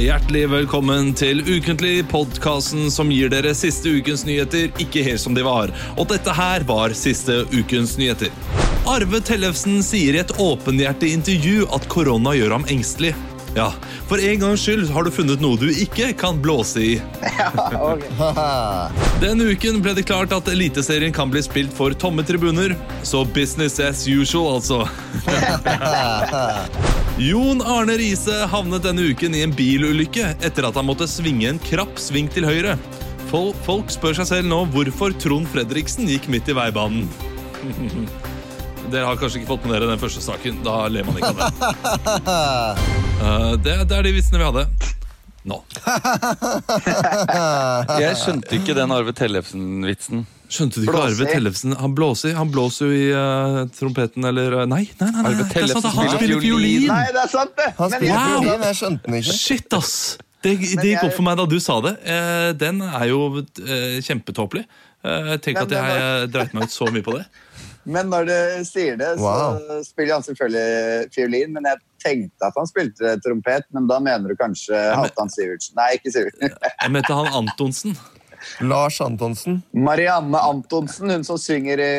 Hjertelig velkommen til Ukentlig, podkasten som gir dere siste ukens nyheter ikke helt som de var. Og dette her var siste ukens nyheter. Arve Tellefsen sier i et åpenhjertig intervju at korona gjør ham engstelig. Ja, For en gangs skyld har du funnet noe du ikke kan blåse i. Denne uken ble det klart at Eliteserien kan bli spilt for tomme tribuner. Så business as usual, altså. Jon Arne Riise havnet denne uken i en bilulykke etter at han måtte svinge en krapp sving til høyre. Folk spør seg selv nå hvorfor Trond Fredriksen gikk midt i veibanen. Dere har kanskje ikke fått med dere den første saken. Da ler man ikke av det. Eh, det, det er de vitsene vi hadde. Nå. Jeg skjønte ikke den Arve Tellefsen-vitsen. Skjønte du ikke Arve. Tellefsen? Han blåser, han blåser jo i uh, trompeten, eller uh, Nei, nei, nei. nei. Arve det er Tellefsen sant, han spiller fiolin. fiolin! Nei, det er sant, det! Han spiller Wow. fiolin, jeg skjønte den ikke. Shit, ass! Det, det gikk opp for meg da du sa det. Eh, den er jo eh, kjempetåpelig. Eh, tenk Men at jeg eh, dreit meg ut så mye på det. Men når du sier det, så Wow. spiller han selvfølgelig fiolin. Men jeg tenkte at han spilte trompet, men da mener du kanskje Halvdan Sivertsen. Nei, ikke Sivertsen. Jeg mente han Antonsen. Lars Antonsen. Marianne Antonsen, hun som synger i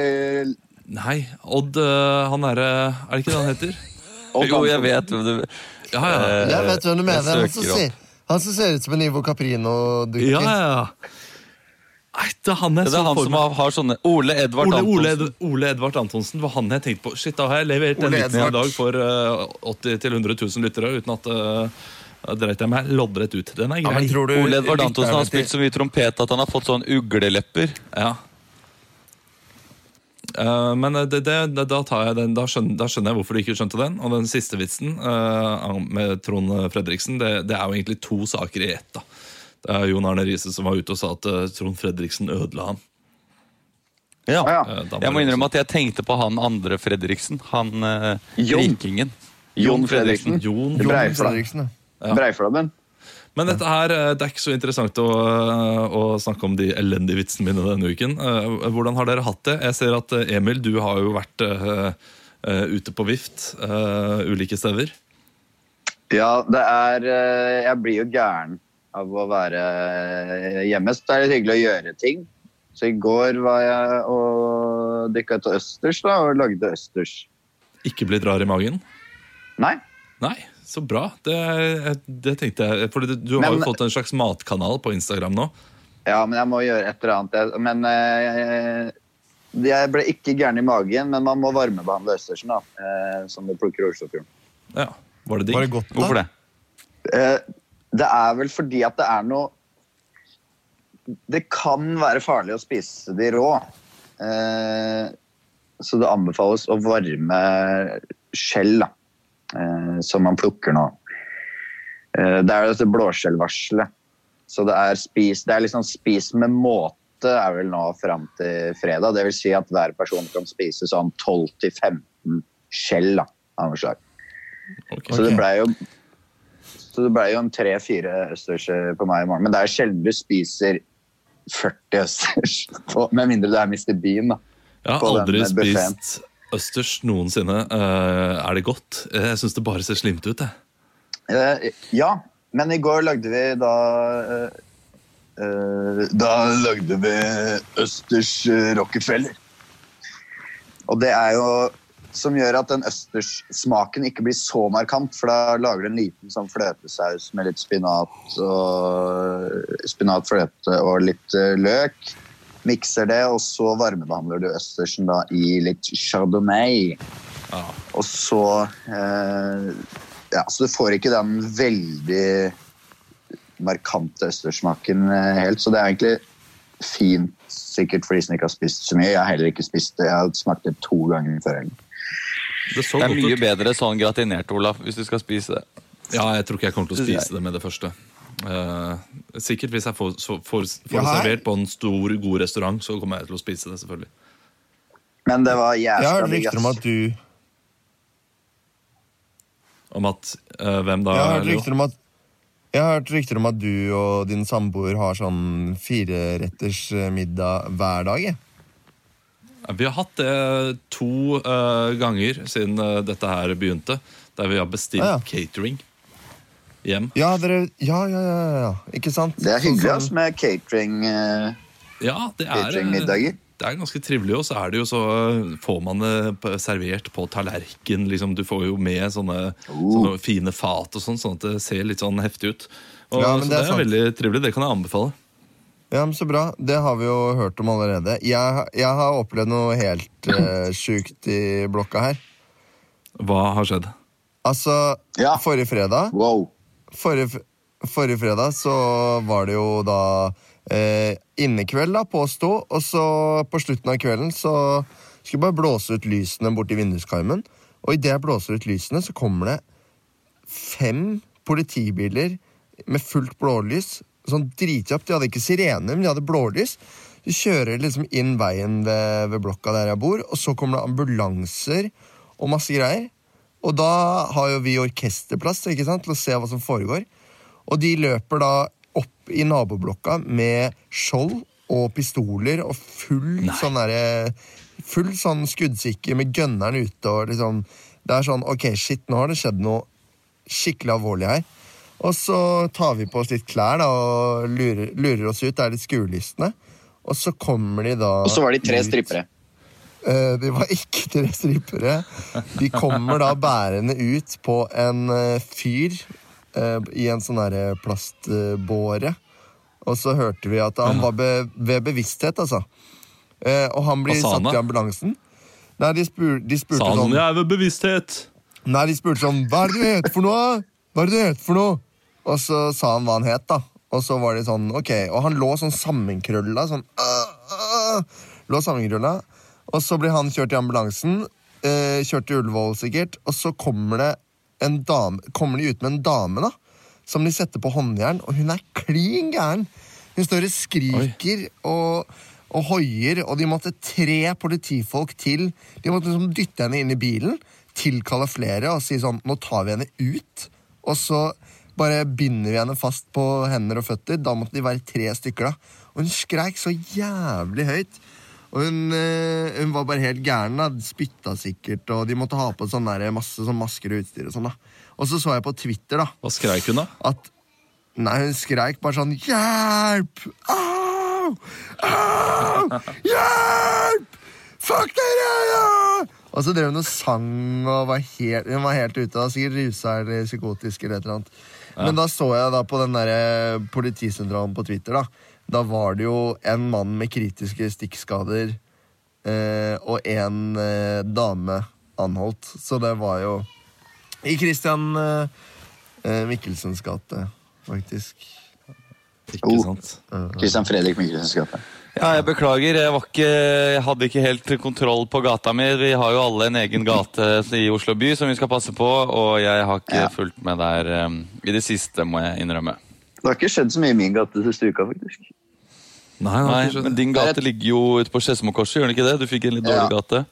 Nei, Odd eh, Han er Er det ikke det han heter? Odd Jo, jeg vet hvem du Ja, ja. Eh, Jeg vet hvem du mener. Han som, ser, han som ser ut som en Ivo Caprino-dukke. ja, ja. Nei, det er han jeg Det er han for som meg. har, har sånne Ole Edvard Ole, Ole, Antonsen. Ole Edvard Antonsen var han jeg tenkte på. Shit, Da har jeg levert en vitsen i dag for uh, 80 000-100 000 lyttere uten at uh, dreit jeg meg loddrett ut. Den er grei. Ja, Ole Edvard Antonsen har spilt så mye trompet at han har fått sånn uglelepper. Ja. Uh, men det, det, det, da, tar jeg den, da, skjønner, da skjønner jeg hvorfor du ikke skjønte den. Og den siste vitsen uh, med Trond Fredriksen, det, det er jo egentlig to saker i ett. da. Det er Jon Arne Riise som var ute og sa at eh, Trond Fredriksen ødela han. Ja. Eh, Jeg må innrømme at jeg tenkte på han andre Fredriksen. Han eh, rikingen. Jon Fredriksen. Jon. Fredriksen, ja. Breiflabben. Men dette her, det er ikke så interessant å, å snakke om de elendige vitsene mine denne uken. Hvordan har dere hatt det? Jeg ser at Emil, du har jo vært eh, ute på vift uh, ulike steder. Ja, det er Jeg blir jo gæren av å være eh, hjemme. Så det er litt hyggelig å gjøre ting. Så i går var jeg og dykka til østers da, og lagde østers. Ikke blitt rar i magen? Nei. Nei, så bra. Det, det tenkte jeg. For du, du har Men- jo fått en slags matkanal på Instagram nå. Ja, men jeg må gjøre et eller annet. Men eh, jeg ble ikke gæren i magen, men man må varmebehandle østersen, da. eh, Som du plukker i Oslofjorden. Ja, Var det digg? Hvorfor det? Eh, Det er vel fordi at det er noe Det kan være farlig å spise de rå. Eh, Så det anbefales å varme skjell, da. eh, Som man plukker nå. Eh, Det er dette blåskjellvarselet. Så det er spis Det er liksom spis med måte er vel nå fram til fredag. Det vil si at hver person kan spise sånn 12-15 skjell da, av noe slag. Okay. Så det blei ble jo så det ble jo en tre-fire østers eh, på meg i morgen. Men det er sjelden du spiser 40 østers, på, med mindre du er Mr. Bean. da. Jeg har aldri spist østers noensinne. Eh, er det godt? Jeg syns det bare ser slimt ut. jeg. Eh, ja, men i går lagde vi da eh, eh, Da lagde vi østers eh, Rockefeller. Og det er jo som gjør at den østerssmaken ikke blir så markant, for da lager du en liten sånn fløtesaus med litt spinat og spinat, fløte og litt eh, løk. Mikser det, og så varmebehandler du østersen da i litt chardonnay. Ja. Og så eh, Ja, så du får ikke den veldig markante østerssmaken eh, helt. Så det er egentlig fint sikkert for de som ikke har spist så mye. Jeg har heller ikke spist det. Jeg har smakt det to ganger før. helgen. Det så Det er godt mye ut. bedre sånn gratinert, Olaf, hvis du skal spise det. Ja, jeg tror ikke jeg kommer til å spise det med det første. Uh, sikkert hvis jeg får, så, får, får Ja, det servert på en stor, god restaurant, så kommer jeg til å spise det, selvfølgelig. Men det var Jeg har jævla hørt rykter om at du Om at uh, Hvem da? Jeg har hørt rykter om at jeg har hørt rykter om at du og din samboer har sånn fireretters eh, middag hver dag. jeg. Vi har hatt det to uh, ganger siden uh, dette her begynte. Der vi har bestilt Ah, ja. catering hjem. Ja, dere, ja, ja, ja, ja. Ikke sant? Det er Sånn hyggelig ass, med catering, Uh, Ja, det er, cateringmiddager. det er ganske trivelig, og så er det jo så får man det servert på tallerken. Liksom, du får jo med sånne, Oh. sånne fine fat og sånn, sånn at det ser litt sånn heftig ut. Og, Ja, så det det er er, veldig trivelig. Det kan jeg anbefale. Ja, men Så bra. Det har vi jo hørt om allerede. Jeg, jeg har opplevd noe helt uh, sjukt i blokka her. Hva har skjedd? Altså, Ja. forrige fredag Wow. Forrige, forrige fredag så var det jo da eh, innekveld, da, påsto. Og så på slutten av kvelden så skulle jeg bare blåse ut lysene borti vinduskarmen. Og idet jeg blåser ut lysene, så kommer det fem politibiler med fullt blålys. Sånn dritkjapt. De hadde ikke sirene, men de hadde blålys. De kjører liksom inn veien ved, ved blokka der jeg bor, og så kommer det ambulanser og masse greier. Og da har jo vi orkesterplass ikke sant, til å se hva som foregår. Og de løper da opp i naboblokka med skjold og pistoler og full sånn derre Full sånn skuddsikker med gunneren ute og liksom Det er sånn Ok, shit, nå har det skjedd noe skikkelig alvorlig her. Og så tar vi på oss litt klær da og lurer, lurer oss ut. Det er litt skuelystne. Og så kommer de da Og så var de tre ut. strippere. Uh, de var ikke tre strippere. De kommer da bærende ut på en eh, fyr uh, i en sånn derre plastbåre. Og så hørte vi at han var be ved bevissthet, altså. Eh, Og han blir satt i ambulansen. Nei, de, spur, de spurte Sa han sånn jeg er ved bevissthet? Nei, de spurte sånn Hva er det du heter for noe? Hva er det du heter for noe? Og så sa han hva han het, da. Og så var de sånn, ok Og han lå sånn sammenkrølla. Sånn Lå sammenkrølla. Og så blir han kjørt i ambulansen. Eh, kjørt til Ullevål, sikkert. Og så kommer det en dame Kommer de ut med en dame, da. Som de setter på håndjern, og hun er klin gæren. Hun står og skriker og, og hoier, og de måtte tre politifolk til. De måtte liksom dytte henne inn i bilen, tilkalle flere og si sånn Nå tar vi henne ut. Og så bare binder vi henne fast på hender og føtter. Da måtte de være tre stykker, da. Og hun skreik så jævlig høyt. Og hun, eh, hun var bare helt gæren. da, Spytta sikkert, og de måtte ha på sånn der, masse sånn masker og utstyr. Og sånn da. Og så så jeg på Twitter da, Hva skreik hun, da? at Nei, hun skreik bare sånn Hjelp! Au! Au! Hjelp! Fuck dere! Ja! Og så drev hun og sang og var helt, hun var helt ute. Da, sikkert rusa eller psykotisk eller et eller annet. Men da så jeg da på den der politisentralen på Twitter. Da Da var det jo en mann med kritiske stikkskader eh, og en eh, dame anholdt. Så det var jo i Christian eh, eh, Michelsens gate, faktisk. Ikke Oh. sant? Christian Fredrik Michelsens gate. Ja, jeg beklager. Jeg, var ikke, jeg hadde ikke helt kontroll på gata mi. Vi har jo alle en egen gate i Oslo by som vi skal passe på, og jeg har ikke Ja. fulgt med der um, i det siste, må jeg innrømme. Det har ikke skjedd så mye i min gate siste uka, faktisk. Nei, Nei. Men din gate ligger jo ute på Skedsmokorset, gjør den ikke det? Du fikk en litt dårlig Ja. gate.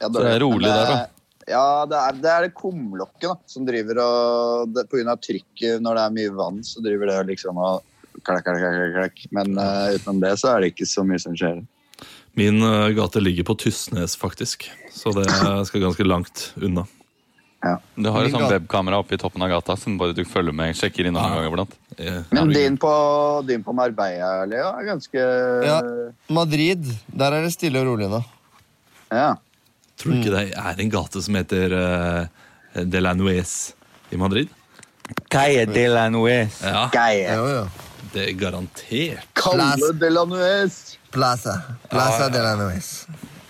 Ja, Så det er rolig det, der, da. Ja, det er det, er det kumlokket da, som driver og det, På grunn av trykket når det er mye vann, så driver det liksom og klakk, klakk, klakk. Men uh, utenom det så er det ikke så mye som skjer. Min uh, gate ligger på Tysnes, faktisk. Så det skal ganske langt unna. Du har jo sånn webkamera oppe i toppen av gata som bare du følger med, sjekker innom noen Ja. gang iblant. Eh, Men din på, din på Marbella, er ganske Ja. Madrid, der er det stille og rolig nå. ja. Tror du ikke det er en gate som heter uh, De la Nuez i Madrid? Calle de la Nuez. Ja, Calle. Ja, jo. Det er garantert. Calle de la Nuez. Plaza. Plaza de la Nuez.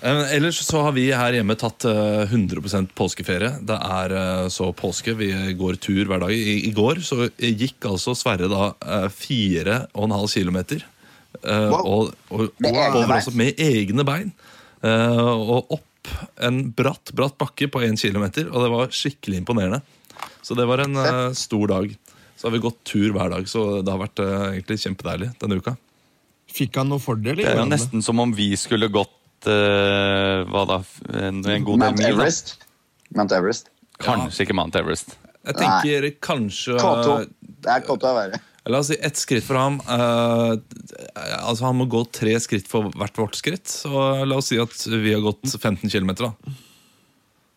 Eh, Ellers så har vi her hjemme tatt eh, 100% påskeferie. Det er eh, så påske. Vi går tur hver dag. I, går så gikk altså Sverre da eh, fire og en halv kilometer. eh, Wow. Og, og, Med egne bein. også med egne bein. Eh, og opp en bratt, bratt bakke på 1 kilometer. Og det var skikkelig imponerende. Så det var en eh, stor dag. Så har vi gått tur hver dag, så det har vært eh, egentlig kjempedeilig denne uka. Fikk han noe fordel? det, Det er jo nesten som om vi skulle gått eh, hva da, en, en god del Mount mil. da. Everest. Mount Everest. Kanskje ikke Mount Everest. Jeg tenker kanskje K2. Det er K2 å være. La oss si ett skritt for ham. eh, altså Han må gå tre skritt for hvert vårt skritt. Så la oss si at vi har gått 15 km, da.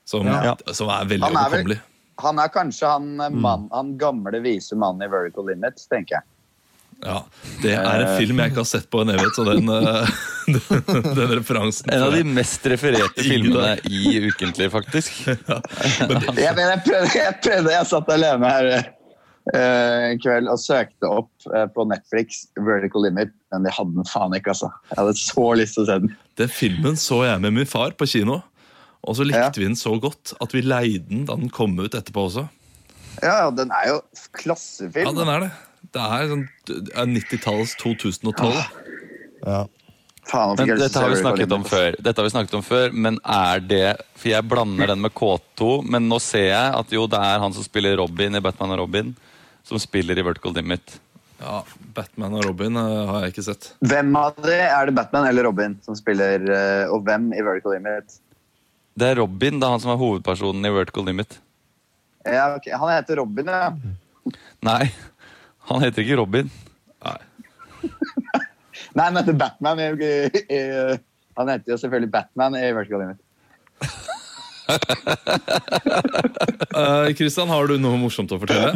Som, Ja. som er veldig Han er vel- overkommelig. Han er kanskje han, Mm. eh, han gamle, vise mannen i Vertical Limits, tenker jeg. Ja, det er en film jeg ikke har sett på en evighet, så den, eh, den, den referansen En av de mest refererte filmene i Ukentlig, faktisk. Jeg, men jeg, prøvde, jeg prøvde, jeg satt alene her uh, en kveld og søkte opp uh, på Netflix Vertical Limit, men de hadde den faen ikke, altså. Jeg hadde så lyst til å se den. Den filmen så jeg med min far på kino. Og så likte Ja. vi den så godt at vi leide den da den kom ut etterpå også. Ja, ja, den er jo klassefilm. Ja, den er det. Det er sånn er 90-tallets 2012. Ja. Faen, Men dette har vi snakket om før. Dette har vi snakket om før, Men er det For jeg blander den med K2, men nå ser jeg at jo, det er han som spiller Robin i Batman og Robin, som spiller i Vertical Dimit. Ja, Batman og Robin eh, har jeg ikke sett. Hvem av de er det Batman eller Robin som spiller, eh, og hvem i Vertical Limit? Det er Robin, det er han som er hovedpersonen i Vertical Limit. Ja, ok, Han heter Robin, ja. Nei, han heter ikke Robin. Nei. Nei, han heter Batman. I, i, han heter jo selvfølgelig Batman i Vertical Limit. Kristian, uh, har du noe morsomt å fortelle?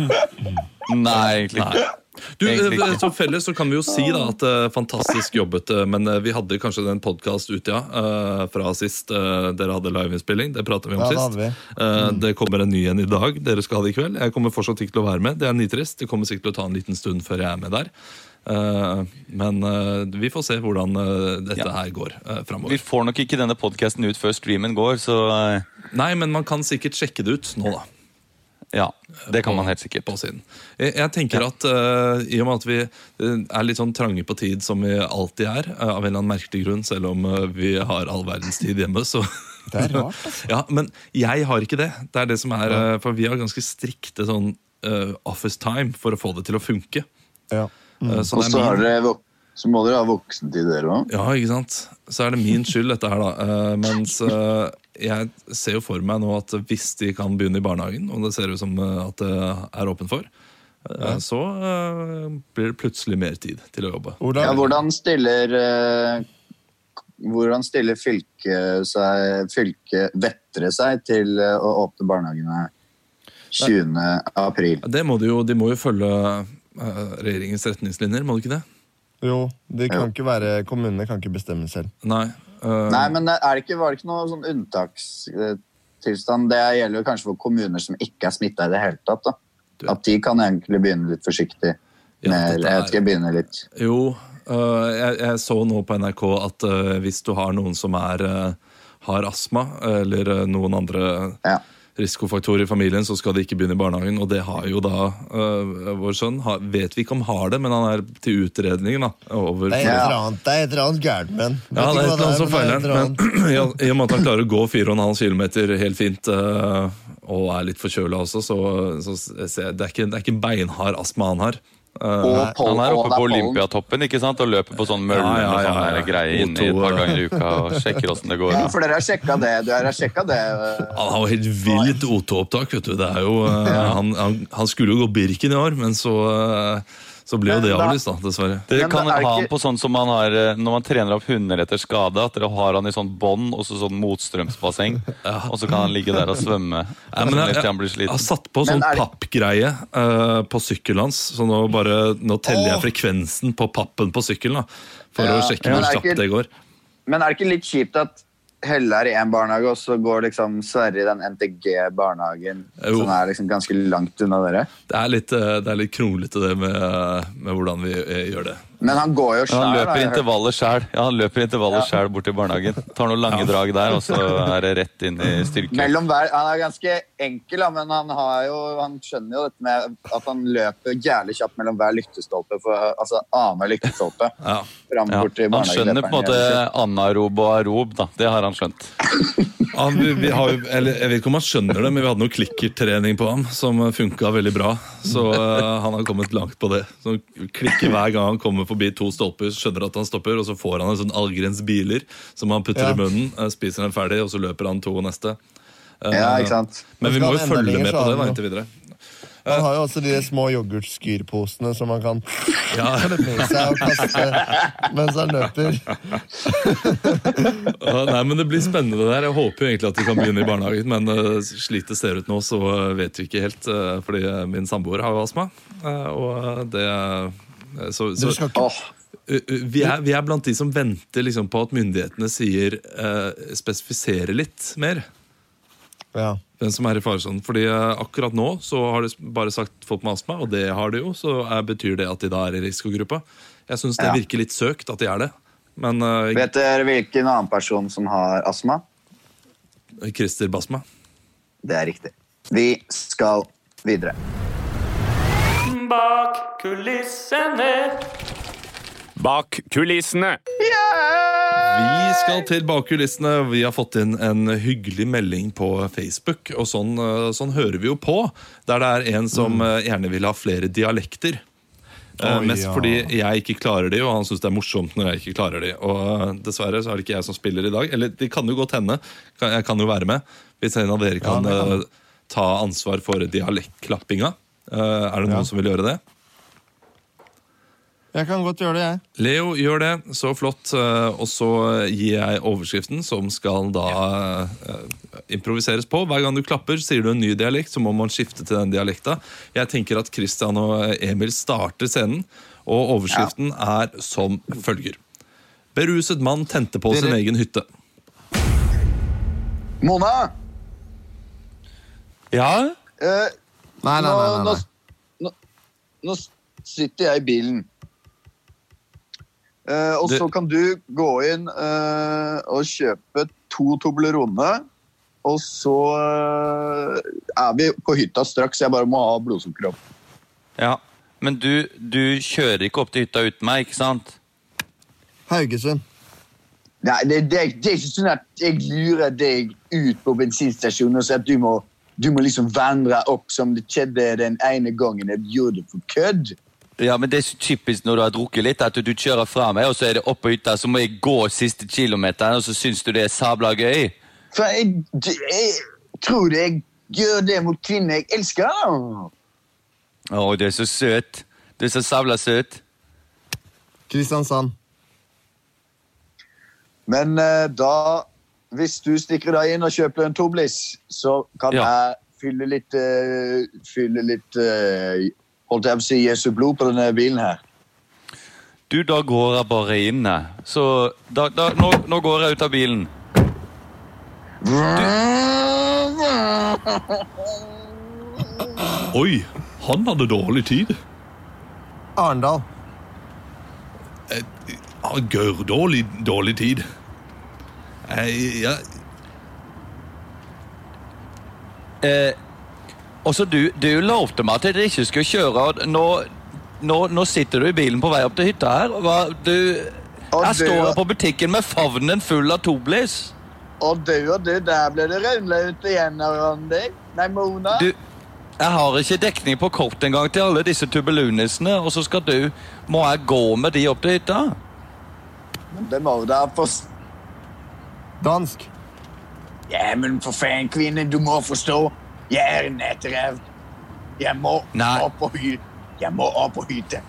Nei, egentlig ikke. Du, så eh, Som felles så kan vi jo si da at eh, fantastisk jobbet, eh, men vi hadde kanskje en podkast ute ja, fra sist dere hadde liveinnspilling. Det pratet vi om Ja, sist. Det, vi. Mm. Det kommer en ny en i dag. Dere skal ha det i kveld. Jeg kommer fortsatt ikke til å være med. Det er nitrist. Det kommer sikkert til å ta en liten stund før jeg er med der. Men vi får se hvordan dette Ja. her går uh, Vi får nok ikke denne podkasten ut før streamen går, så Nei, men man kan sikkert sjekke det ut nå, da. Ja. Det kan man helt sikkert. på siden. Jeg, jeg tenker at uh, i og med at vi eh, er litt sånn trange på tid som vi alltid er, uh, av en eller annen merkelig grunn, selv om uh, vi har all verdens tid hjemme, så Det er rart, altså. Ja, men jeg har ikke det. Det er det som er, For vi har ganske strikte sånn office time for å få det til å funke. Ja. Mm. så Og det så, har min, dere, vok- så må dere ha voksentid, dere òg. ja, ikke sant? Så er det min skyld, dette her, da. Mens jeg ser jo for meg nå at hvis de kan begynne i barnehagen, og det ser ut som eh, at det er åpent for, ja. så uh, blir det plutselig mer tid til å jobbe. Hvordan, Ja, hvordan stiller uh, hvordan stiller fylket seg fylket Vettre seg til eh, å åpne barnehagene 20. april? Det må de jo, de må jo følge uh, regjeringens retningslinjer, må de ikke det? Jo, det kan ikke være, kommunene kan ikke bestemme selv. Nei. Eh, Nei, men er det ikke, var det ikke noe sånn unntakstilstand? Det gjelder jo kanskje for kommuner som ikke er smitta i det hele tatt. da. At de kan egentlig begynne litt forsiktig. Ja, Med, jeg er- vet ikke, begynne litt Jo, øh, jeg, jeg så nå på NRK at øh, hvis du har noen som er, øh, har astma, eller noen andre Ja. Risikofaktorer i familien, så skal de ikke begynne i barnehagen. Og det har jo da øh, vår sønn. Har, vet vi ikke om har det, men han er til utredning. da. Over, Det er et eller annet, et eller annet gærent med ja, det er et eller annet som er feiler han. Men i, og med at han klarer å gå 4,5 km helt fint, øh, og er litt forkjøla også, så, så jeg det er, ikke, det er ikke beinhard astma han har. Uh, Paul, Han er oppe på. Olympiatoppen ikke sant? og løper på sånn mølle Ja, ja, med ja, sånn ja. greie inne O2, et par ganger i uka og sjekker åssen det går. Ja, for dere har sjekka det. Du har sjekka det. eh, Han har jo helt vilt O2-opptak. vet du. Det er jo, eh, han, han, han skulle jo gå Birken i år, men så, eh, så blir jo det avlyst, da, dessverre. Dere kan ha han på sånn som man har eh, når man trener opp hunder etter skade. At dere har han i sånn bånd og så sånn motstrømsbasseng. Og så kan han ligge der og svømme. Ja, men jeg, jeg, jeg har satt på sånn det- pappgreie uh, på sykkelen hans, så nå, bare, nå teller jeg frekvensen på pappen på sykkelen. da, For Ja, å sjekke hvor kjapt det går. Men er det ikke litt kjipt at Helle er i én barnehage, og så går liksom Sverre i den NTG-barnehagen, som er liksom ganske langt unna dere? Det er litt, eh, det er litt kronglete det med, med hvordan vi eh, gjør det. Men han går jo sjæl. han løper intervaller sjæl ja, han løper intervaller Ja. bort til barnehagen. Tar noen lange drag der, og så er det rett inn i styrke. Mellom hver, han er ganske enkel, men han, har jo, han skjønner jo dette med at han løper jævlig kjapt mellom hver lyktestolpe. For, altså annenhver lyktestolpe. Ja. Fram Ja, bort til han skjønner på en måte anarob og arob, da. Det har han skjønt. Han, vi, vi har, eller, jeg vet ikke om han skjønner det, men vi hadde noe klikkertrening på ham som funka veldig bra. Så eh, han har kommet langt på det. Så han klikker hver gang han kommer forbi to stolper, skjønner at han stopper, og så får han en sånn Algrens biler som han putter Ja. i munnen, eh, spiser den ferdig, og så løper han to neste. Eh, Ja, ikke sant? Men vi må jo følge med på det da, inntil videre. Man har jo også de små yoghurtskyrposene som man kan Ja, med seg og kaste mens han løper. Nei, men Det blir spennende. det der. Jeg håper jo egentlig at de kan begynne i barnehagen, men uh, slik det ser ut nå, så eh, vet vi ikke helt. eh, fordi eh, min samboer har jo astma. eh, og det eh, så, så, vi, er, vi er blant de som venter liksom, på at myndighetene sier uh, spesifiserer litt mer. Ja. Hvem som er i faresonen. Fordi eh, akkurat nå så har de bare sagt folk med astma, og det har de jo. Så er, betyr det at de da er i risikogruppa. Jeg syns det Ja. virker litt søkt at de er det. Men uh, vet dere hvilken annen person som har astma? Christer Basma Det er riktig. Vi skal videre. Bak kulissene. Bak kulissene. Vi skal til bak kulissene. Vi har fått inn en hyggelig melding på Facebook. Og sånn, eh, sånn hører vi jo på. Der det er en som eh, gjerne vil ha flere dialekter. Oh, mest ja. fordi jeg ikke klarer de, og han syns det er morsomt når jeg ikke klarer de. Og dessverre så er det ikke jeg som spiller i dag. Eller det kan jo godt hende. Kan- Jeg kan jo være med. Hvis en av dere kan ja, kan. ta ansvar for dialektklappinga. Eh, er det noen Ja. som vil gjøre det? Jeg kan godt gjøre det, jeg. Leo gjør det, så flott. eh, Og så gir jeg overskriften, som skal da eh, improviseres på. Hver gang du klapper, sier du en ny dialekt, så må man skifte til den dialekta. Jeg tenker at Christian og Emil starter scenen, og overskriften er som følger. Beruset mann tente på sin egen hytte. Mona! Ja? eh, Nei, nei, nei. nei, nei. Nå, nå, nå sitter jeg i bilen. Eh, og så kan du gå inn eh, og kjøpe to Toblerone. Og så eh, er vi på hytta straks. Jeg bare må ha blodsukker opp. ja. Men du, du kjører ikke opp til hytta uten meg, ikke sant? Haugesund. Nei, det, det, det er ikke sånn at jeg lurer deg ut på bensinstasjonen og sier at du må, du må liksom vandre opp som det skjedde den ene gangen jeg gjorde det for kødd. Ja, men Det er så typisk når du har drukket litt, at du kjører fra meg, og så er det opp på hytta, så må jeg gå siste kilometeren, og så syns du det er sabla gøy. For jeg, jeg tror jeg gjør det mot kvinner jeg elsker. Å, du er så søt. Du er så sabla søt. Kristiansand. Men uh, da, hvis du stikker deg inn og kjøper en Toblis, så kan Ja. jeg fylle litt, uh, fylle litt eh, Holdt jeg på å si Jesu blod på denne bilen her. Du, da går jeg bare inn, jeg. Så da, da, nå, nå går jeg ut av bilen. Oi, han hadde dårlig tid. Arendal. Ja, Gør dårlig, dårlig tid. Jeg, jeg... Eh, også du, du lovte meg at jeg ikke skulle kjøre. og Nå, nå, nå sitter du i bilen på vei opp til hytta her. Hva, du, Og jeg du- står her på butikken med favnen full av Toblis. Og du og du, der ble det rønla ut igjen, Randi. Nei, Mona. Du, jeg har ikke dekning på kort engang til alle disse tubelunisene, og så skal du Må jeg gå med de opp til hytta? Men Det må da forstå. Dansk. Ja, men for faen, kvinne, du må forstå. Jeg er en nettrev. Jeg må Nei. opp på hytta. Jeg må opp på hytta.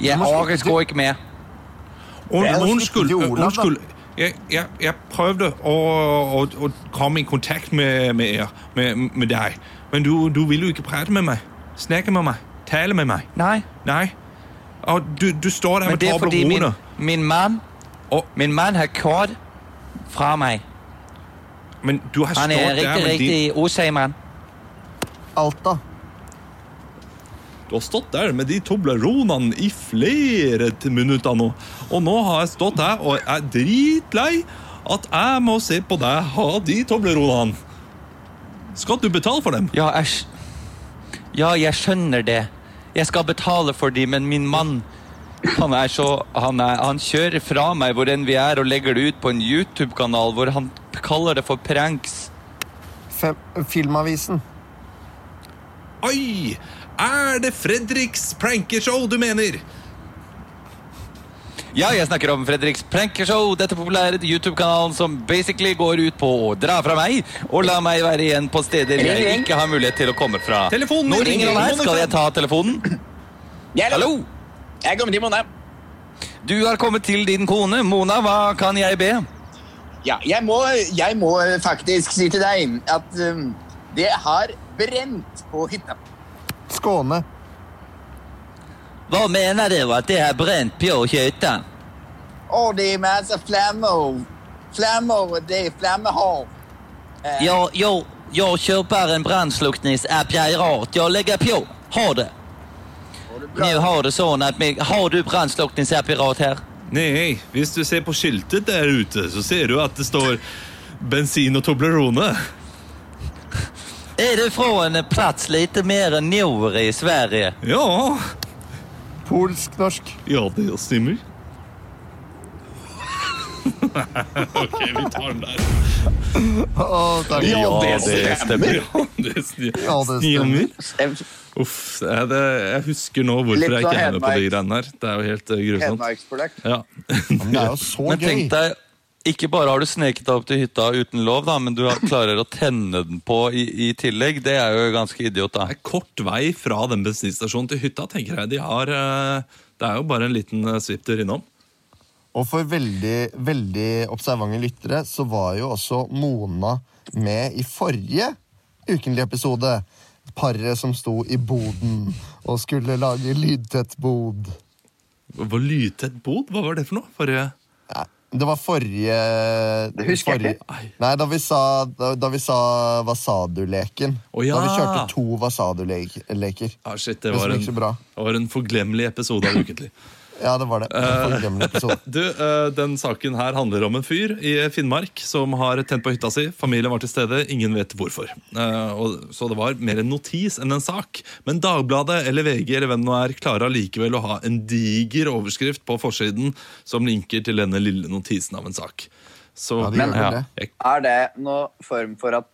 Jeg orker slutte. ikke med. Unnskyld. Undskyld. Jeg, jeg, jeg prøvde å, å, å komme i kontakt med, med, med, med deg, men du, du ville jo ikke prate med meg. Snakke med meg. Tale med meg. Nei, Nei. Og du, du står der men med det er fordi min, min mann Min mann har kort fra meg. Men du har stått er der med din riktig riktig Osheimann. Alta. Du har stått der med de Tobleronene i flere minutter nå. Og nå har jeg stått her og er dritlei at jeg må se på deg ha de Tobleronene. Skal du betale for dem? Ja, jeg, ja, jeg skjønner det. Jeg skal betale for dem, men min mann han, er så, han, er, han kjører fra meg hvor enn vi er, og legger det ut på en YouTube-kanal hvor han kaller det for pranks. Fem, filmavisen. Oi! Er det Fredriks prankeshow du mener? Ja, jeg snakker om Fredriks Prankeshow, dette populære YouTube-kanalen som basically går ut på å dra fra meg og la meg være igjen på steder jeg ikke har mulighet til å komme fra. Telefonen Nå ringer han her. Skal jeg ta telefonen? Hallo? Jeg kommer til Mona. Du har kommet til din kone. Mona, hva kan jeg be? Ja, jeg må, jeg må faktisk si til deg at um, det har brent på hytta. Skåne. Hva mener du at det har brent på hytta? Og det er masse flammer. Flammer, det er flammehav. Eh, Ja, jag, jeg kjøper en brannslukningsapp jeg har. Jeg legger på. Ha det. bra. Nu har det sånn at Har du brannslukningsapparat her? Nei, hvis du ser på skiltet der ute, så ser du at det står bensin og Toblerone. Er du fra en plats lite mer nord i Sverige? Ja, Polsk-norsk. ja det stemmer. ok, vi tar den der. Takk. Ja, det stemmer. Ja, det stemmer. Uff, jeg, det, jeg husker nå hvorfor Litt jeg ikke er med på de greiene her. Det er jo helt eh, grusomt. Ja. Men det er jo så gøy. tenk deg, ikke bare har du sneket deg opp til hytta uten lov, da, men du klarer å tenne den på i, i tillegg. Det er jo ganske idiot, da. Det er kort vei fra den bensinstasjonen til hytta, tenker jeg. De har, eh, det er jo bare en liten eh, svipptur innom. Og for veldig, veldig observante lyttere så var jo også Mona med i forrige ukentlige episode. Paret som sto i boden og skulle lage lydtett bod. Hva lydtett bod? Hva var det for noe? Forrige det var forrige Det husker jeg ikke. Nei. Da vi sa, da, da vi sa Hva sa du-leken. Oh, ja. Da vi kjørte to Hva sa du-leker. ah, shit, det Det var, en, gikk så bra. det var en forglemmelig episode av Ukentlig. Ja, det var det. Forglemmelig. Du, eh, Den saken her handler om en fyr i Finnmark som har tent på hytta si. Familien var til stede, ingen vet hvorfor. Eh, og, så det var mer en notis enn en sak. Men Dagbladet eller VG eller hvem det nå er, klarer allikevel å ha en diger overskrift på forsiden som linker til denne lille notisen av en sak. Så Ja, det men, ja, det. Er det noen form for at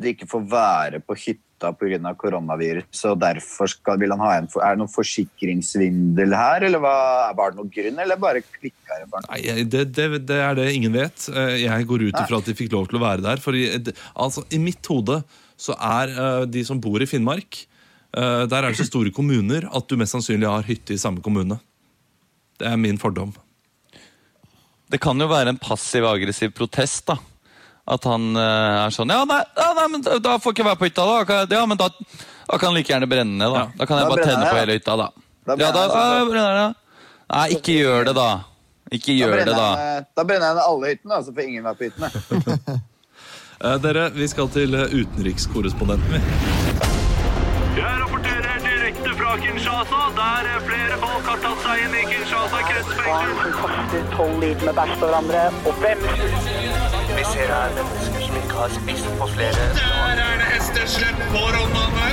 de ikke får være på hytta pga. koronavirus, og derfor skal, vil han ha en Er det noen forsikringssvindel her, eller hva, var det noen grunn, eller bare klikka det? Nei, det, det, det er det ingen vet. Eh, Jeg går ut ifra at de fikk lov til å være der. For i, altså, I mitt hode så er eh, de som bor i Finnmark eh, Der er det så store kommuner at du mest sannsynlig har hytte i samme kommune. Det er min fordom. Det kan jo være en passiv-aggressiv protest, da. At han eh, er sånn Ja, nei, ja, nei men da, da får jeg ikke være på hytta, da. Kan ja, men da, da kan han like gjerne brenne ned, da. Ja. Da kan jeg Da bare tenne på hele hytta, da. Da Ja, da, da, det, så- ja, brenner det. Nei, ikke gjør det, da. Ikke Da gjør det, da. jeg Da brenner jeg ned alle hyttene, så får ingen være på hyttene. Eh, dere, vi skal til eh, utenrikskorrespondenten. vi. Jeg rapporterer direkte fra Kinshasa, der flere folk har tatt seg inn i Kinshasa kretsfengsel. tolv liter med bæsj på hverandre, og hvem Vi ser har spist på flere Der er det hesteslepp på Rondane.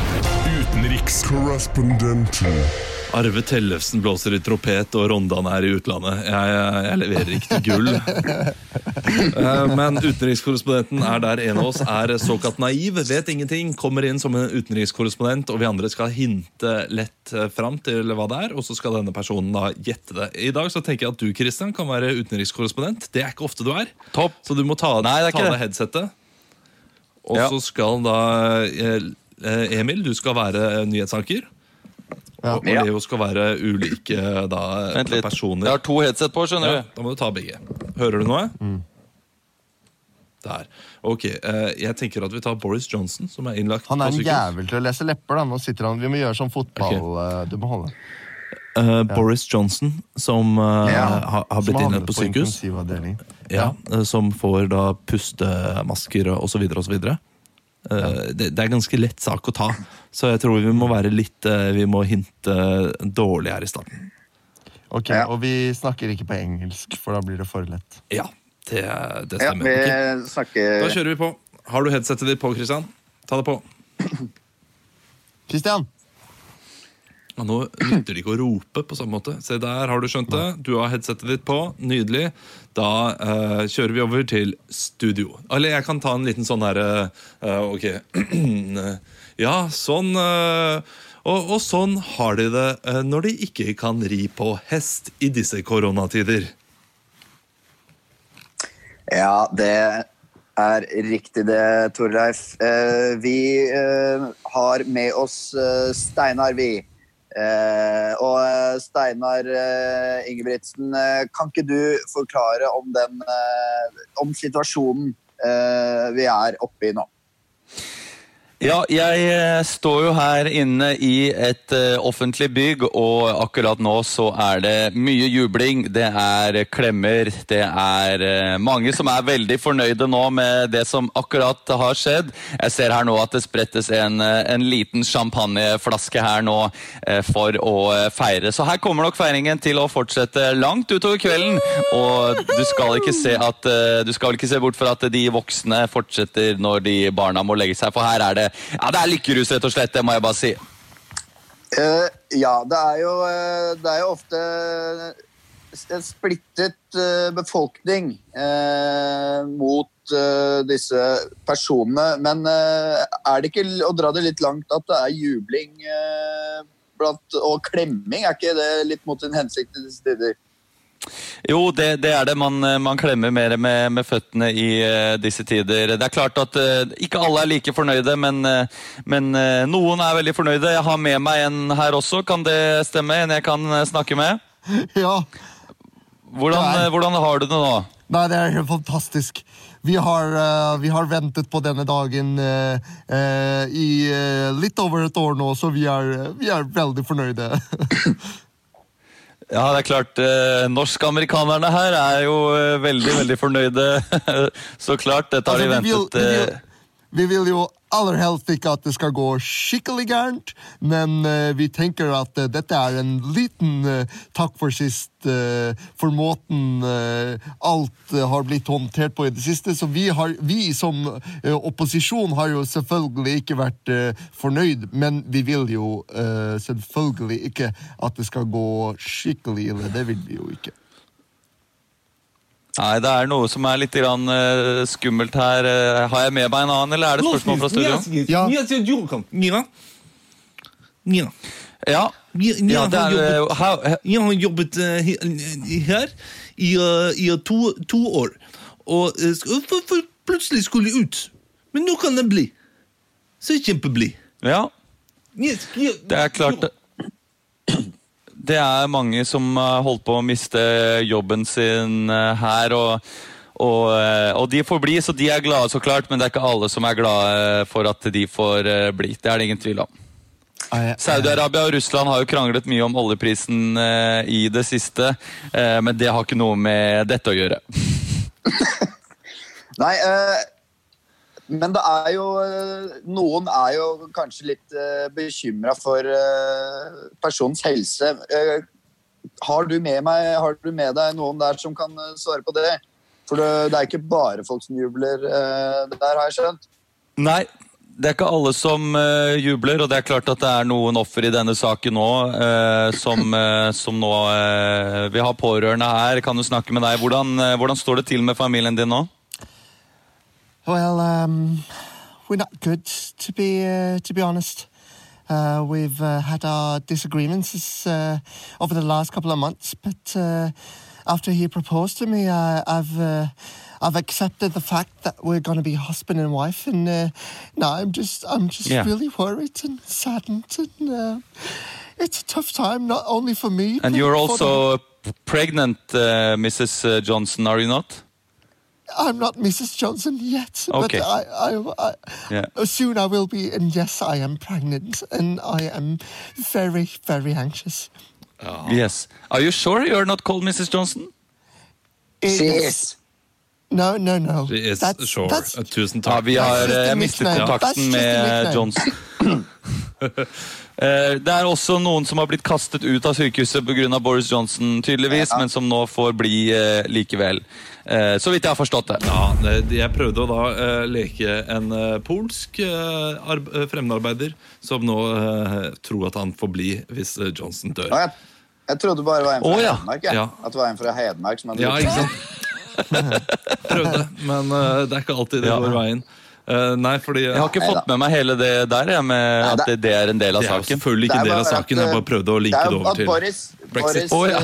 Utenrikskorrespondenten. Arve Tellefsen blåser i tropet, og Rondane er i utlandet. Jeg, jeg, jeg leverer ikke til gull. Eh, Men utenrikskorrespondenten er der en av oss er såkalt naiv, vet ingenting, kommer inn som en utenrikskorrespondent, og vi andre skal hinte lett eh, fram til hva det er, og så skal denne personen da gjette det. I dag så tenker jeg at du, Christian, kan være utenrikskorrespondent. Det er ikke ofte du er. Topp. Så du må ta, Nei, det ta av det. deg headsetet. Og Ja. så skal da eh, eh, Emil, du skal være nyhetsanker. Ja. Og, Leo skal være ulike da, Vent litt. personer. Jeg har to headset på, skjønner Ja, du. da må du ta begge. Hører du noe? Der. Ok, eh, Jeg tenker at vi tar Boris Johnson, som er innlagt Han er en jævel til å lese lepper. da Nå sitter han, Vi må gjøre sånn fotball Okay. Du må holde. Eh, Boris Johnson, som uh, Ja, har, har blitt innlagt på sykehus. Ja, eh, som får da pustemasker så videre. eh, det, det er ganske lett sak å ta. Så jeg tror vi må være litt eh, Vi må hinte dårlig her i starten. Ok, Og vi snakker ikke på engelsk, for da blir det for lett. Ja, det, det Ja, stemmer. vi Ok. snakker Da kjører vi på. Har du headsetet ditt på, Christian? Ta det på. Christian? Ja, nå nytter det ikke å rope på samme måte. Se der, har du skjønt det? Du har headsetet ditt på. Nydelig. Da uh, kjører vi over til studio. Eller jeg kan ta en liten sånn herre uh, Ok. ja, sånn uh, og, og sånn har de det eh, når de ikke kan ri på hest i disse koronatider. Ja, det er riktig det, Torleif. Eh, vi eh, har med oss eh, Steinar, vi. Eh, og eh, Steinar eh, Ingebrigtsen, kan ikke du forklare om, den, om situasjonen vi er oppe i nå? Ja, jeg eh, står jo her inne i et eh, offentlig bygg, og akkurat nå så er det mye jubling. Det er klemmer. Det er eh, mange som er veldig fornøyde nå med det som akkurat har skjedd. Jeg ser her nå at det sprettes en, en liten champagneflaske her nå for å feire. Så her kommer nok feiringen til å fortsette langt utover kvelden. Og du skal ikke se, at, du skal ikke se bort fra at de voksne fortsetter når de barna må legge seg, for her er det ja, det er lykkerus, rett og slett. Det må jeg bare si. Uh, ja, det er jo, uh, det er jo ofte en splittet uh, befolkning eh, mot eh, disse personene. Men eh, er det ikke å dra det litt langt at det er jubling eh, blant, og klemming? Er ikke det litt mot sin hensikt i disse tider? Jo, det, det er det. Man, eh, man klemmer mer med, med føttene i uh, disse tider. Det er klart at uh, ikke alle er like fornøyde, men, uh, men noen er veldig fornøyde. Jeg har med meg en her også, kan det stemme? En jeg kan snakke med? Ja. Hvordan, hvordan har du det nå? Nei, det er helt fantastisk. Vi har, vi har ventet på denne dagen i litt over et år nå, så vi er, vi er veldig fornøyde. Ja, det er klart. Eh, Norsk-amerikanerne her er jo eh, veldig, veldig fornøyde. Så klart, dette har de Altså, vil, ventet vi, eh, vil, vi vil jo aller helst ikke at det skal gå skikkelig gærent, men uh, vi tenker at uh, dette er en liten uh, takk for sist for måten alt har blitt håndtert på i det siste. Så vi, har, vi som opposisjon har jo selvfølgelig ikke vært fornøyd, men vi vil jo selvfølgelig ikke at det skal gå skikkelig ille. Det vil vi jo ikke. Nei, det er noe som er litt grann, uh, skummelt her. Uh, har jeg med meg en annen, eller er det spørsmål fra studio? Ja. Ja. Ja. Ja. Jeg Ja, det har er, jobbet, eh, jeg har jobbet eh, her i, i to, to år. Og for, for plutselig skulle jeg ut. Men nå kan det bli. Så kjempeblid. Ja. Ja, Det er klart det. Er mange som har holdt på å miste jobben sin eh, her, og, og, eh, og de får bli, så de er glade, så klart, men det er ikke alle som er glade for at de får eh, bli. Det er det ingen tvil om. Saudi-Arabia og Russland har jo kranglet mye om oljeprisen eh, i det siste, eh, men det har ikke noe med dette å gjøre. Nei, eh, men det er jo eh, Noen er jo kanskje litt eh, bekymra for eh, personens helse. Har, du meg, har du med deg noen der som kan svare på det? For det, det er ikke bare folk som jubler det der, har jeg skjønt. Nei, det er ikke alle som jubler, og det er klart at det er noen offer i denne saken nå, som, som nå Vi har pårørende her, kan du snakke med deg. Hvordan, hvordan står det til med familien din nå? Well, um, we're not good, to be uh, to be honest. Uh, we've uh, had our disagreements uh, over the last couple of months, but uh, after he proposed to me, I, I've uh, I've accepted the fact that we're going to be husband and wife, and uh, now I'm just I'm just Yeah. really worried and saddened, and uh, it's a tough time not only for me. And but you're for the- also pregnant, uh, Mrs. Johnson, are you not? I'm not Mrs. Johnson yet, Okay. but I, I, I, Yeah. soon I will be, and yes, I am pregnant, and I am very, very anxious. Yes. Are you sure you're not called Mrs. Johnson? It She is- is. No, no, no. She is That's- sure. that's- Tusen Ja, vi har eh, mistet kontakten med. Johnson. Eh, Det er også noen som har blitt kastet ut av sykehuset pga. Boris Johnson, tydeligvis, men som nå får bli eh, likevel. Eh, Så vidt jeg har forstått det. Ja, Jeg prøvde å da eh, leke en polsk fremmedarbeider som nå tror at han får bli hvis Johnson dør. Ja, jeg, jeg trodde bare det var en fra oh, ja. Hedmark. Jeg. Ja. At det var en fra Hedmark som hadde Ja, ikke sant? Prøvde, men det er ikke alltid det Ja. går veien. Eh, nei, fordi Jeg har ikke fått med meg hele det der, jeg, med at det, det er en del av saken. Det er selvfølgelig ikke en del av saken. at, Jeg bare prøvde å linke det over til Boris, brexit. Boris, oh, ja.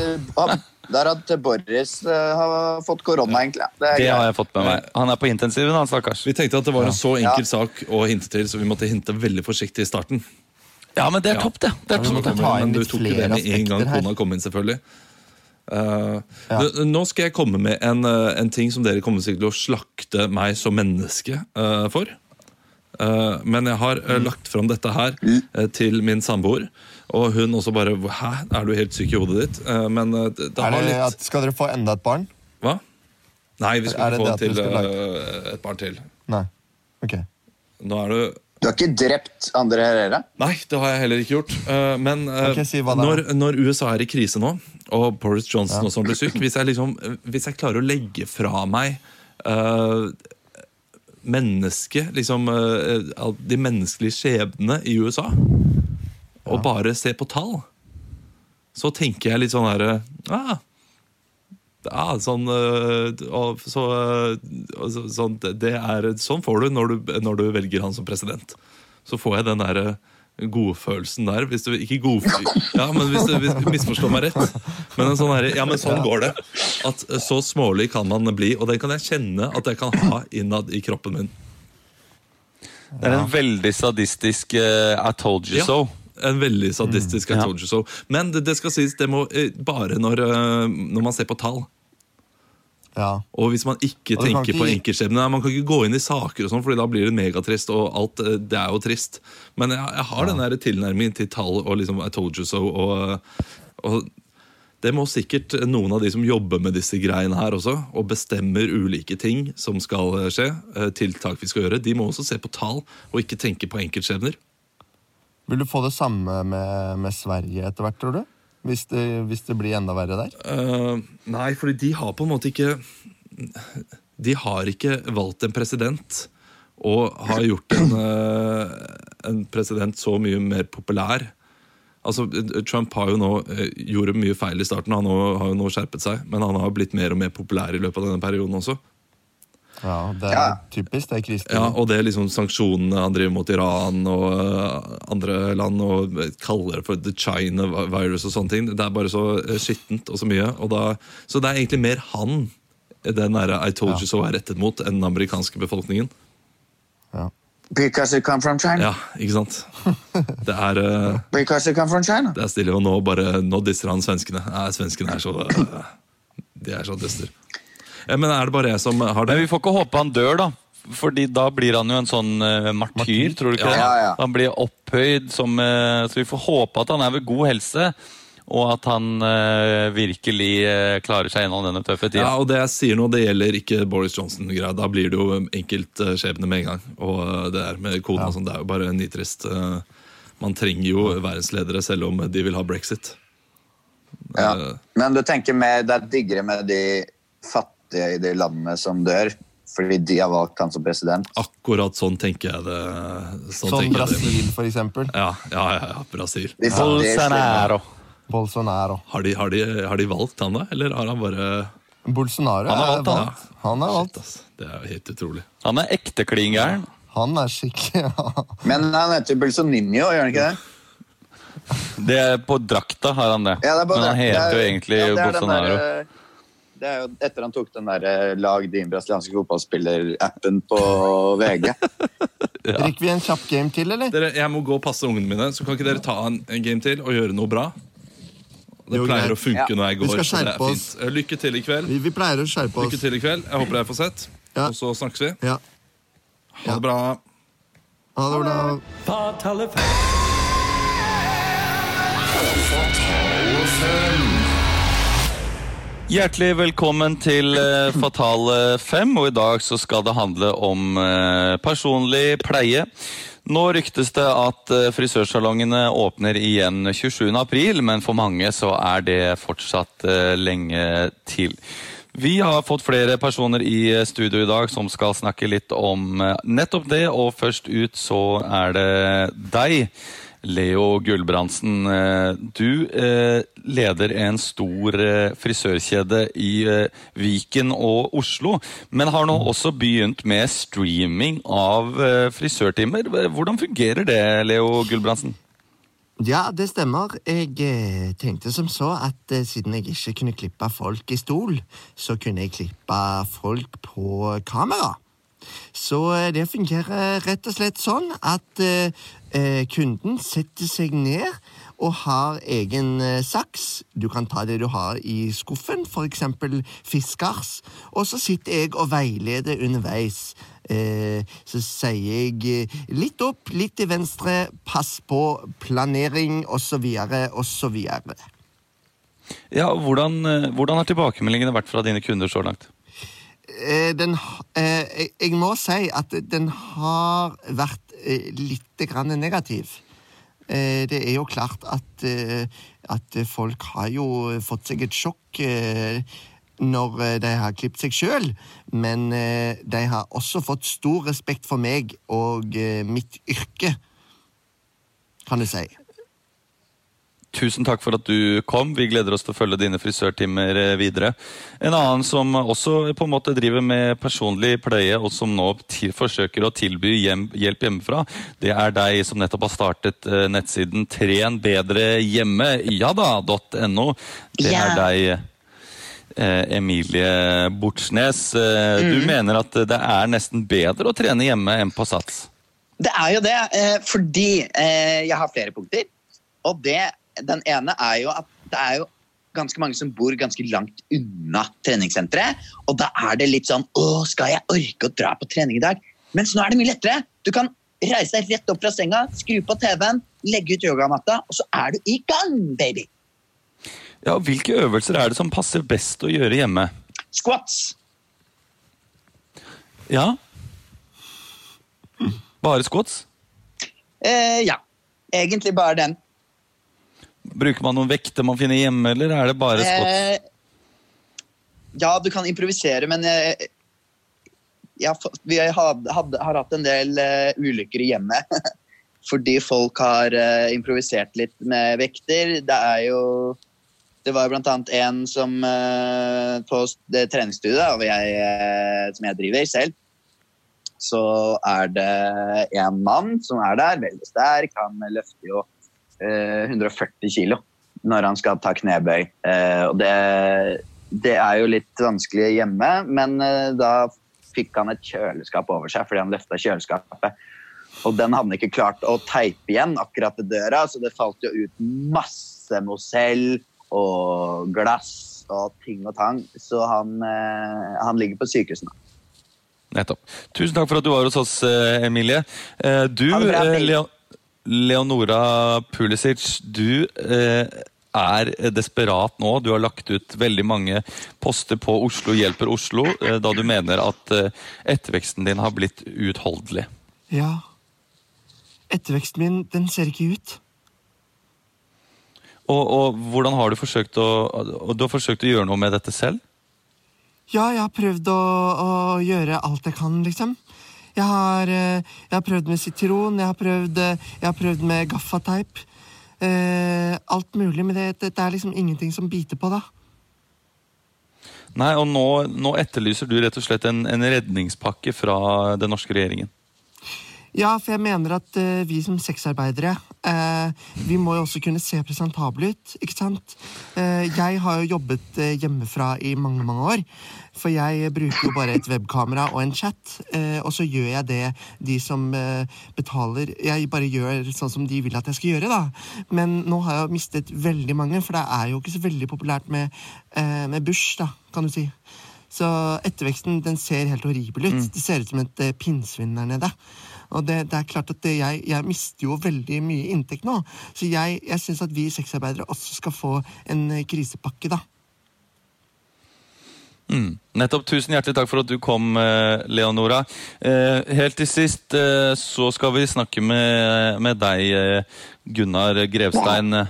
eh, Det er at Boris uh, har fått korona, egentlig. Det Det har jeg fått med meg. Han er på intensiven, han stakkars. Vi tenkte at det var en så Ja. enkel sak å hinte til, så vi måtte hinte veldig forsiktig i starten. Ja, men det er Ja. topp, det. det, er Ja, topp, det. men du tok jo det med en gang kona kom inn, selvfølgelig. Eh, nå- Nå skal jeg komme med en, eh, en ting som dere kommer sikkert til å slakte meg som menneske uh, for. Uh, men jeg har eh, lagt fram dette her eh, til min samboer, og hun også bare Hæ, er du helt syk i hodet ditt? Men det, det har litt at, skal dere få enda et barn? Hva? Nei, vi skal få til, et barn til. Nei. Ok. Nå er det Du har ikke drept Andre Herrera? Nei, det har jeg heller ikke gjort. Eh, men eh, si når, når USA er i krise nå, og Boris Johnson også blir syk Hvis jeg, liksom, hvis jeg klarer å legge fra meg uh, menneske, liksom, uh, De menneskelige skjebnene i USA, og bare se på tall, så tenker jeg litt sånn herre ah, ja, sånn, øh, så, øh, så, sånn, det- er, sånn får du når, du når du velger han som president. Så får jeg den der øh, godfølelsen der. Hvis du ikke god, ja, men hvis du hvis, misforstår meg rett. Men en sånn her, ja, men sånn går det. At Så smålig kan man bli, og den kan jeg kjenne at jeg kan ha innad i kroppen min. Det er en veldig sadistisk uh, I told you Ja, so. En veldig sadistisk I Ja. so. Men det, det skal sies, det må øh, bare når, øh, når man ser på tall. Ja. Og hvis man ikke tenker ikke på enkeltskjebner Man kan ikke gå inn i saker, og sånn, Fordi da blir det megatrist. Og alt, eh, det er jo trist. Men jeg, jeg har den der tilnærmingen til tall og liksom I told you so. Og, og det må sikkert noen av de som jobber med disse greiene her også, og bestemmer ulike ting som skal skje, eh, tiltak vi skal gjøre, de må også se på tall og ikke tenke på enkeltskjebner. Vil du få det samme med, med Sverige etter hvert, tror du? Hvis det, hvis det blir enda verre der? Uh, nei, fordi de har på en måte ikke De har ikke valgt en president og har gjort en, uh, en president så mye mer populær. Altså, Trump har jo nå eh, gjorde mye feil i starten, han har jo nå skjerpet seg. Men han har jo blitt mer og mer populær i løpet av denne perioden også. Ja, det er typisk. Det er kristne. Ja, Og det er liksom sanksjonene han driver mot Iran og eh, andre land, og kaller det for the China virus og sånne ting. Det er bare så eh, skittent og så mye. Og da, så det er egentlig mer han den der I told you so er rettet mot, enn den amerikanske befolkningen. Because it come from China. Ja, ikke sant? Det er, uh, Because it come from China. det er stille, og nå, bare, nå disser han svenskene. Nei, svenskene er så uh, De er så duster. Eh, Men er det bare jeg som har det? Men vi får ikke håpe han dør, da. Fordi da blir han jo en sånn uh, martyr, tror du ikke Ja, det? ja, ja. Han blir opphøyd som uh, Så vi får håpe at han er ved god helse, og at han eh, virkelig eh, klarer seg gjennom denne tøffe tida. Ja, og det jeg sier nå, det gjelder ikke Boris Johnson-greia. Da blir det jo enkeltskjebne med en gang. Og det der med koden og sånn, det er jo bare nitrist. Man trenger jo verdensledere selv om de vil ha brexit. Ja. Men du tenker mer, det er diggere med de fattige i de landene som dør, fordi de har valgt han som president. Akkurat sånn tenker jeg det. Sånn, Som tenker jeg det. Brasil, for eksempel. Ja, ja, ja, ja Brasil. De Bolsonaro. Bolsonaro. Har de, har, de, har de valgt han, da? Eller har han bare Bolsonaro Han har er valgt, han. valgt. Han er valgt. Det er jo helt utrolig. Han er ekte klin gæren. Han er skikkelig ja. Men han heter Bolsonaro, gjør han ikke det? Det er På drakta har han det. Ja, det er bare Men han heter er- jo egentlig ja, Bolsonaro. Det er jo etter han tok den der eh, lag din brasilianske fotballspiller-appen på VG. Drikker vi en kjapp game til, eller? Dere, Jeg må gå og passe ungene mine, så kan ikke dere ta en, en game til og gjøre noe bra? Det Jo, pleier greit. å funke Ja. når jeg Vi går. skal så det er skjerpe oss. fint. Eh, Lykke til i kveld. Vi, vi pleier å skjerpe oss. Lykke til i kveld. Jeg håper dere får sett. Og så snakkes vi. Ja. Ha det bra. Ha det bra. Hjertelig velkommen til eh, Fatale 5, og i dag så skal det handle om eh, personlig pleie. Nå ryktes det at eh, frisørsalongene åpner igjen 27. april, men for mange så er det fortsatt eh, lenge til. Vi har fått flere personer i eh, studio i dag som skal snakke litt om eh, nettopp det, og først ut så er det deg. Leo Gulbrandsen, eh, du eh, leder en stor eh, frisørkjede i Viken og Oslo, men har nå også begynt med streaming av frisørtimer. Hvordan fungerer det, Leo Gulbrandsen? Ja, det stemmer. Jeg tenkte som så at siden jeg ikke kunne klippe folk i stol, så kunne jeg klippe folk på kamera. Så det fungerer rett og slett sånn at kunden setter seg ned og har egen eh, saks. Du kan ta det du har i skuffen, for eksempel fiskars. Og så sitter jeg og veileder underveis. Eh, så sier jeg eh, litt opp, litt til venstre, pass på planering osv. osv. Ja, hvordan, eh, hvordan har tilbakemeldingene vært fra dine kunder så langt? Eh, den, eh, jeg, må si at den har vært eh, litt grann negativ. Eh, det er jo klart at, eh, at folk har jo fått seg et sjokk eh, når eh, de har klippet seg sjøl, men eh, de har også fått stor respekt for meg og eh, mitt yrke, kan du si. Tusen takk for at du kom. Vi gleder oss til å følge dine frisørtimer eh, videre. En annen som også på en måte driver med personlig pleie, og som nå forsøker å tilby hjem, hjelp hjemmefra, det er deg som nettopp har startet eh, nettsiden Tren bedre hjemme. Det er deg, eh, Emilie Bortsnes. Eh, Du Mm. mener at det er nesten bedre å trene hjemme enn på Sats? Det er jo det, eh, fordi eh, jeg har flere punkter. Og det, den ene er jo at det er jo ganske mange som bor ganske langt unna treningssenteret. Og da er det litt sånn Å, skal jeg orke å dra på trening i dag? Mens nå er det mye lettere. Du kan reise deg rett opp fra senga, skru på TV-en, legge ut yogamatta, og så er du i gang, baby! Ja, Hvilke øvelser er det som passer best å gjøre hjemme? Squats. Ja? Bare squats? Eh, ja. Egentlig bare den. Bruker man noen vekter man finner hjemme, eller er det bare spots? Eh, ja, du kan improvisere, men jeg, jeg, vi har, hadde, har hatt en del uh, ulykker i hjemmet. Fordi folk har uh, improvisert litt med vekter. Det er jo Det var annet en som uh, på det jeg, eh, som jeg driver selv, så er det en mann som er der, veldig sterk. Han løfter jo eh, 140 kilo når han skal ta knebøy. Eh, og det, det er jo litt vanskelig hjemme, men eh, da fikk han et kjøleskap over seg fordi han løfta kjøleskapet. Og den hadde han ikke klart å teipe igjen akkurat ved døra, så det falt jo ut masse mosell og glass og ting og tang. Så han, eh, han ligger på sykehuset nå. Nettopp. Tusen takk for at du var hos oss, eh, Emilie. Eh, Du, Ha Leonora Pulisic, du eh, er desperat nå. Du har lagt ut veldig mange poster på Oslo hjelper Oslo, eh, da du mener at eh, etterveksten din har blitt uutholdelig. Ja. Etterveksten min, den ser ikke ut. Og, og hvordan har du forsøkt å, du har forsøkt å gjøre noe med dette selv? Ja, jeg har prøvd å, å gjøre alt jeg kan, liksom. Jeg har, eh, jeg har prøvd med sitron, jeg har prøvd, eh, jeg har prøvd med gaffateip. Eh, alt mulig, men det, det, er liksom ingenting som biter på, da. Nei, og nå, nå etterlyser du rett og slett en, en redningspakke fra den norske regjeringen. Ja, for jeg mener at uh, vi som sexarbeidere uh, Vi må jo også kunne se presentable ut, ikke sant? Uh, jeg har jo jobbet hjemmefra i mange, mange år. For jeg bruker jo bare et webkamera og en chat, og så gjør jeg det de som betaler Jeg bare gjør sånn som de vil at jeg skal gjøre, da. Men nå har jeg mistet veldig mange, for det er jo ikke så veldig populært med, med bush, da, kan du si. Så etterveksten den ser helt horribel ut. Det ser ut som et pinnsvin der nede. Og det, det er klart at det, jeg, jeg mister jo veldig mye inntekt nå. Så jeg, jeg syns at vi sexarbeidere også skal få en eh, krisepakke, da. Mm. Nettopp. Tusen hjertelig takk for at du kom, eh, Leonora. Eh, helt til sist så skal vi snakke med, med deg, Gunnar Grevstein.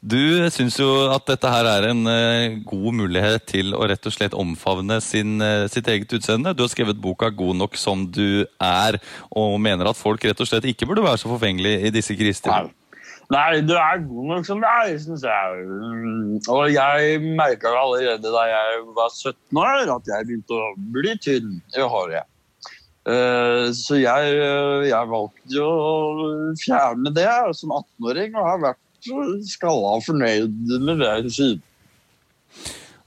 Du syns jo at dette her er en eh, god mulighet til å rett og slett omfavne sin, eh, sitt eget utseende. Du har skrevet boka 'God nok som du er', og mener at folk rett og slett ikke burde være så forfengelige i disse kristider. Nei, du er god nok som du er, syns jeg. Mm, Og jeg merka allerede da jeg var 17 år, at jeg begynte å bli tynn i håret. Eh, Så jeg, jeg valgte å fjerne det som 18-åring, og har vært skalla være fornøyd med det side.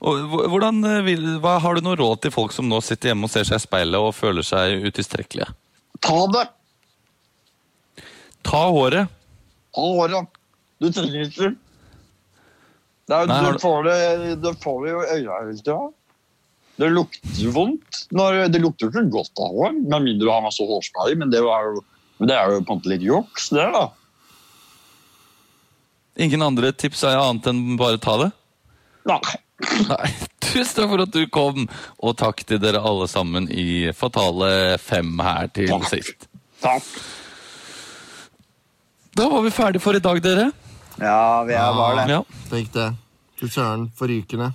Hvordan eh, hva, Har du noe råd til folk som nå sitter hjemme og ser seg i speilet og føler seg utilstrekkelige? Ta det! Ta håret. Ta håret. Du trenger ikke det. Er, Nei, du, får det, du får det jo i øya hele tida. Det lukter vondt. Når, det lukter ikke godt av hår, med mindre du har masse hårspray, men det, var jo, det er jo på en måte litt juks, det, da. Ingen andre tips er annet enn bare ta det? Nei. Nei. Tusen takk for at du kom, og takk til dere alle sammen i Fatale fem her til sist. Takk. Da var vi ferdige for i dag, dere. Ja, vi er var det. Ja. Tenk det. Fy søren, forrykende.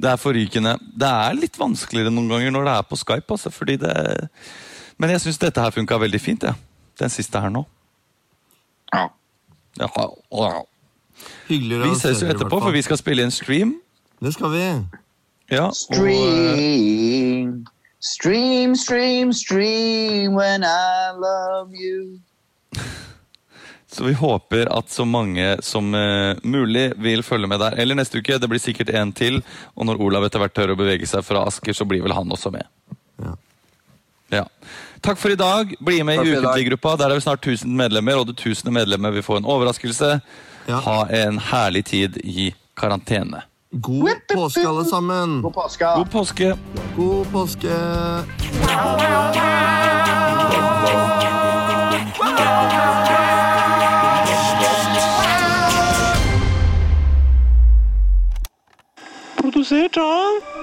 Det er forrykende. Det er litt vanskeligere noen ganger når det er på Skype. Altså, fordi det... Men jeg syns dette her funka veldig fint. Ja. Den siste her nå. Ja. Hyggeligere Vi ses jo etterpå, for vi skal spille en stream. Det skal vi. Ja, og, Stream, stream, stream, stream when I love you. så vi håper at så mange som uh, mulig vil følge med der. Eller neste uke. Det blir sikkert en til. Og når Olav etter hvert tør å bevege seg fra Asker, så blir vel han også med. Ja. Ja. Takk for i dag. Bli med Takk i. Ukentlig-gruppa. Der er vi snart 1000 medlemmer, og det tusende medlemmet vil få en overraskelse. Ja. Ha en herlig tid i karantene. God påske, alle sammen. God påske. God påske. God påske. Produsert av